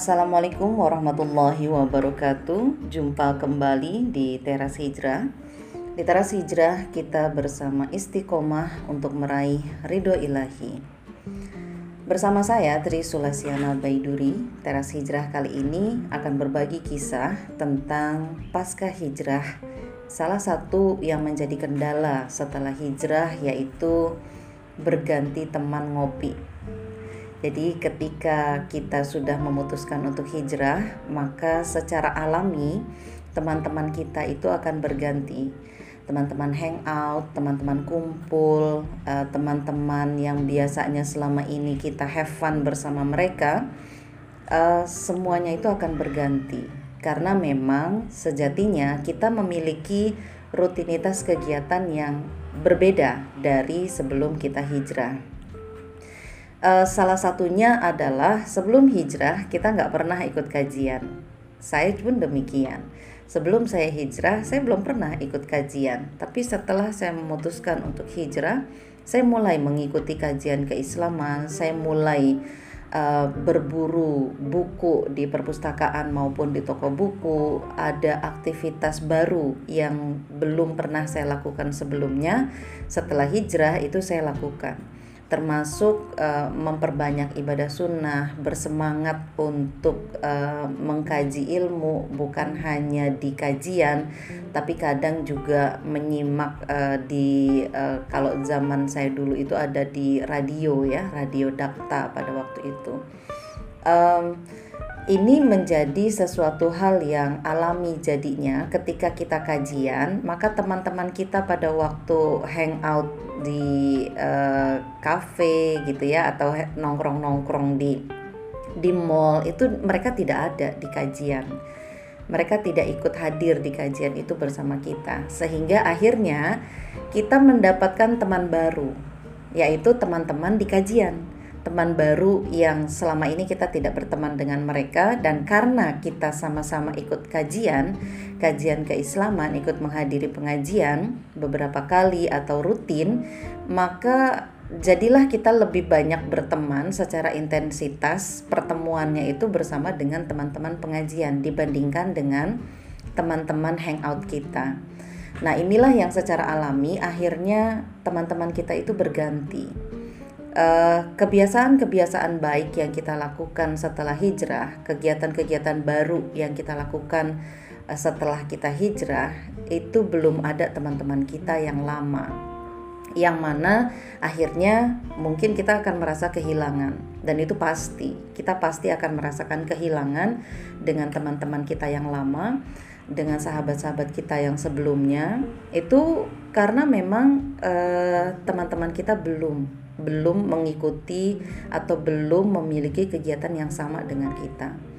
Assalamualaikum warahmatullahi wabarakatuh. Jumpa kembali di Teras Hijrah. Di Teras Hijrah kita bersama istiqomah untuk meraih ridho ilahi. Bersama saya Tri Sulasiana Baiduri, Teras Hijrah kali ini akan berbagi kisah tentang pasca hijrah. Salah satu yang menjadi kendala setelah hijrah yaitu berganti teman ngopi jadi ketika kita sudah memutuskan untuk hijrah, maka secara alami teman-teman kita itu akan berganti. Teman-teman hangout, teman-teman kumpul, eh, teman-teman yang biasanya selama ini kita have fun bersama mereka, eh, semuanya itu akan berganti. Karena memang sejatinya kita memiliki rutinitas kegiatan yang berbeda dari sebelum kita hijrah. Uh, salah satunya adalah sebelum hijrah kita nggak pernah ikut kajian. Saya pun demikian. Sebelum saya hijrah, saya belum pernah ikut kajian. Tapi setelah saya memutuskan untuk hijrah, saya mulai mengikuti kajian keislaman. Saya mulai uh, berburu buku di perpustakaan maupun di toko buku. Ada aktivitas baru yang belum pernah saya lakukan sebelumnya. Setelah hijrah itu saya lakukan termasuk uh, memperbanyak ibadah sunnah, bersemangat untuk uh, mengkaji ilmu bukan hanya di kajian, tapi kadang juga menyimak uh, di uh, kalau zaman saya dulu itu ada di radio ya, radio dakta pada waktu itu. Um, ini menjadi sesuatu hal yang alami jadinya ketika kita kajian maka teman-teman kita pada waktu hangout di uh, cafe gitu ya atau nongkrong-nongkrong di di mall itu mereka tidak ada di kajian. Mereka tidak ikut hadir di kajian itu bersama kita. Sehingga akhirnya kita mendapatkan teman baru yaitu teman-teman di kajian teman baru yang selama ini kita tidak berteman dengan mereka dan karena kita sama-sama ikut kajian, kajian keislaman, ikut menghadiri pengajian beberapa kali atau rutin, maka jadilah kita lebih banyak berteman secara intensitas pertemuannya itu bersama dengan teman-teman pengajian dibandingkan dengan teman-teman hangout kita. Nah, inilah yang secara alami akhirnya teman-teman kita itu berganti Eh, kebiasaan-kebiasaan baik yang kita lakukan setelah hijrah, kegiatan-kegiatan baru yang kita lakukan uh, setelah kita hijrah, itu belum ada teman-teman kita yang lama, yang mana akhirnya mungkin kita akan merasa kehilangan, dan itu pasti kita pasti akan merasakan kehilangan dengan teman-teman kita yang lama, dengan sahabat-sahabat kita yang sebelumnya, itu karena memang uh, teman-teman kita belum belum mengikuti atau belum memiliki kegiatan yang sama dengan kita.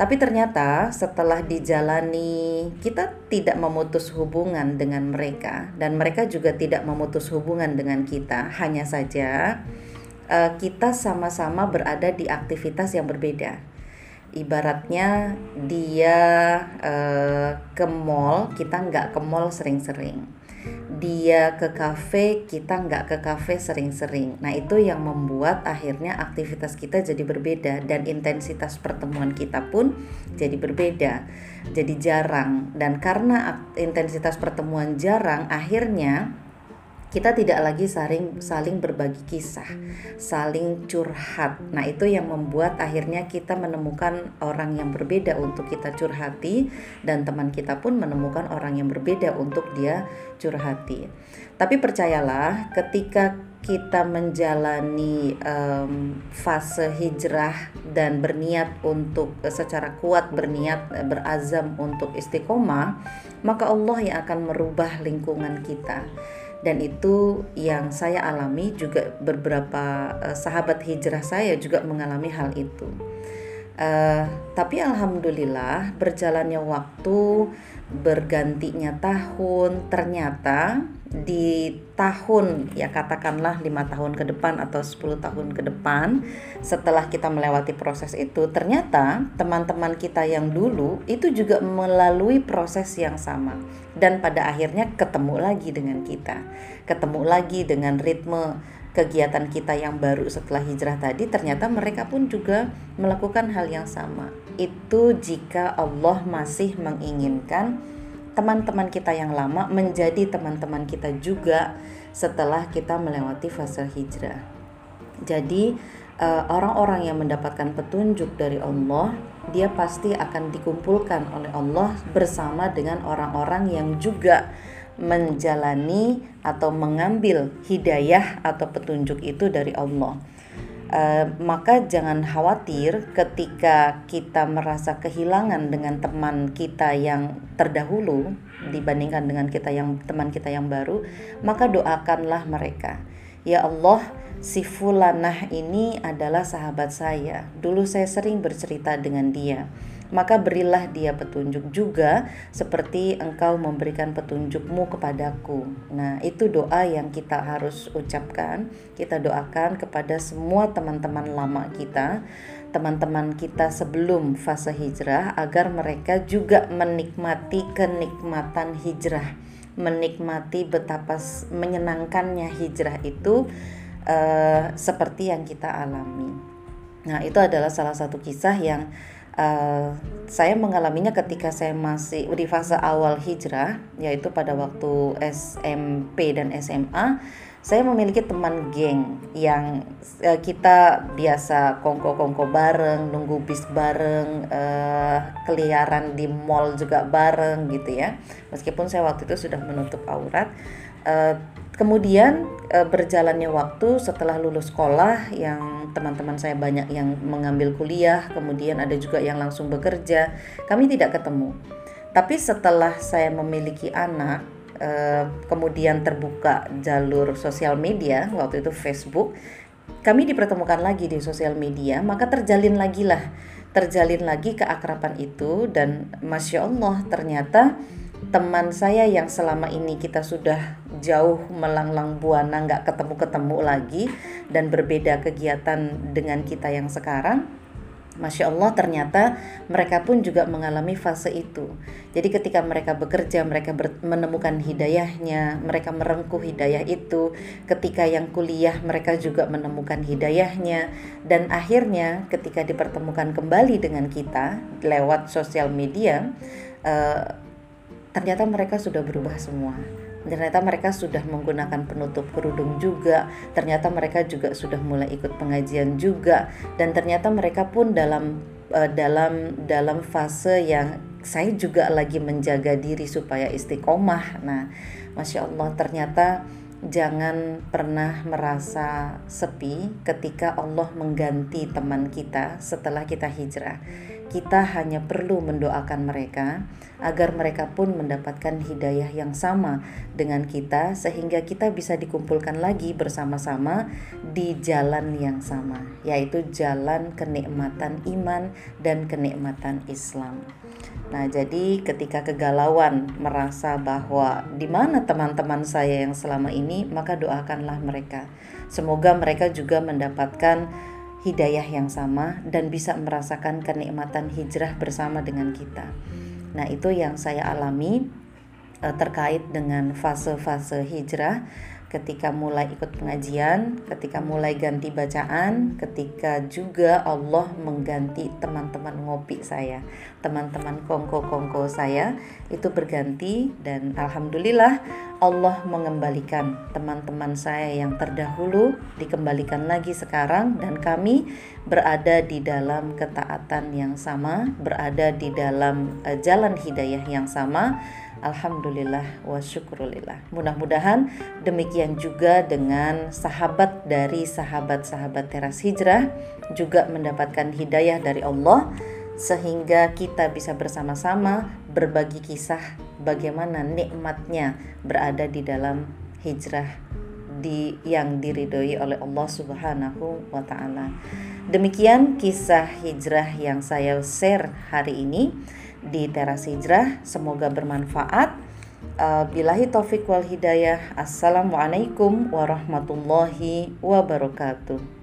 Tapi ternyata setelah dijalani kita tidak memutus hubungan dengan mereka dan mereka juga tidak memutus hubungan dengan kita. Hanya saja uh, kita sama-sama berada di aktivitas yang berbeda. Ibaratnya dia uh, ke mall, kita nggak ke mall sering-sering dia ke kafe, kita nggak ke kafe sering-sering. Nah itu yang membuat akhirnya aktivitas kita jadi berbeda dan intensitas pertemuan kita pun jadi berbeda, jadi jarang. Dan karena intensitas pertemuan jarang, akhirnya kita tidak lagi saling saling berbagi kisah, saling curhat. Nah, itu yang membuat akhirnya kita menemukan orang yang berbeda untuk kita curhati dan teman kita pun menemukan orang yang berbeda untuk dia curhati. Tapi percayalah, ketika kita menjalani um, fase hijrah dan berniat untuk secara kuat berniat berazam untuk istiqomah, maka Allah yang akan merubah lingkungan kita dan itu yang saya alami juga beberapa uh, sahabat hijrah saya juga mengalami hal itu. Uh, tapi alhamdulillah berjalannya waktu bergantinya tahun ternyata di tahun ya katakanlah lima tahun ke depan atau 10 tahun ke depan setelah kita melewati proses itu ternyata teman-teman kita yang dulu itu juga melalui proses yang sama. Dan pada akhirnya ketemu lagi dengan kita ketemu lagi dengan ritme kegiatan kita yang baru setelah hijrah tadi ternyata mereka pun juga melakukan hal yang sama. Itu jika Allah masih menginginkan teman-teman kita yang lama menjadi teman-teman kita juga setelah kita melewati fase hijrah. Jadi eh, orang-orang yang mendapatkan petunjuk dari Allah, dia pasti akan dikumpulkan oleh Allah bersama dengan orang-orang yang juga menjalani atau mengambil hidayah atau petunjuk itu dari Allah. Uh, maka jangan khawatir ketika kita merasa kehilangan dengan teman kita yang terdahulu dibandingkan dengan kita yang teman kita yang baru, maka doakanlah mereka. Ya Allah, si fulanah ini adalah sahabat saya. Dulu saya sering bercerita dengan dia maka berilah dia petunjuk juga seperti engkau memberikan petunjukmu kepadaku. Nah, itu doa yang kita harus ucapkan. Kita doakan kepada semua teman-teman lama kita, teman-teman kita sebelum fase hijrah agar mereka juga menikmati kenikmatan hijrah, menikmati betapa menyenangkannya hijrah itu uh, seperti yang kita alami. Nah, itu adalah salah satu kisah yang Uh, saya mengalaminya ketika saya masih di fase awal hijrah, yaitu pada waktu SMP dan SMA. Saya memiliki teman geng yang uh, kita biasa kongko-kongko bareng, nunggu bis bareng, uh, keliaran di mall juga bareng gitu ya. Meskipun saya waktu itu sudah menutup aurat, uh, Kemudian e, berjalannya waktu setelah lulus sekolah yang teman-teman saya banyak yang mengambil kuliah, kemudian ada juga yang langsung bekerja. Kami tidak ketemu. Tapi setelah saya memiliki anak, e, kemudian terbuka jalur sosial media, waktu itu Facebook, kami dipertemukan lagi di sosial media, maka terjalin lagi lah, terjalin lagi keakraban itu dan masya Allah ternyata teman saya yang selama ini kita sudah jauh melanglang buana nggak ketemu-ketemu lagi dan berbeda kegiatan dengan kita yang sekarang Masya Allah ternyata mereka pun juga mengalami fase itu. Jadi ketika mereka bekerja mereka ber menemukan hidayahnya Mereka merengkuh hidayah itu. Ketika yang kuliah mereka juga menemukan hidayahnya. Dan akhirnya ketika dipertemukan kembali dengan kita Lewat sosial media uh, ternyata mereka sudah berubah semua. Ternyata mereka sudah menggunakan penutup kerudung juga. Ternyata mereka juga sudah mulai ikut pengajian juga. Dan ternyata mereka pun dalam uh, dalam dalam fase yang saya juga lagi menjaga diri supaya istiqomah. Nah, masya Allah ternyata jangan pernah merasa sepi ketika Allah mengganti teman kita setelah kita hijrah. Kita hanya perlu mendoakan mereka agar mereka pun mendapatkan hidayah yang sama dengan kita, sehingga kita bisa dikumpulkan lagi bersama-sama di jalan yang sama, yaitu jalan kenikmatan iman dan kenikmatan Islam. Nah, jadi ketika kegalauan merasa bahwa di mana teman-teman saya yang selama ini, maka doakanlah mereka. Semoga mereka juga mendapatkan hidayah yang sama dan bisa merasakan kenikmatan hijrah bersama dengan kita. Nah, itu yang saya alami terkait dengan fase-fase hijrah ketika mulai ikut pengajian, ketika mulai ganti bacaan, ketika juga Allah mengganti teman-teman ngopi saya, teman-teman kongko-kongko saya itu berganti dan alhamdulillah Allah mengembalikan teman-teman saya yang terdahulu dikembalikan lagi sekarang dan kami berada di dalam ketaatan yang sama, berada di dalam uh, jalan hidayah yang sama Alhamdulillah wa syukurulillah. Mudah-mudahan demikian juga dengan sahabat dari sahabat-sahabat teras hijrah juga mendapatkan hidayah dari Allah sehingga kita bisa bersama-sama berbagi kisah bagaimana nikmatnya berada di dalam hijrah di yang diridhoi oleh Allah Subhanahu wa taala. Demikian kisah hijrah yang saya share hari ini di teras hijrah. Semoga bermanfaat. Uh, bilahi taufik wal hidayah. Assalamualaikum warahmatullahi wabarakatuh.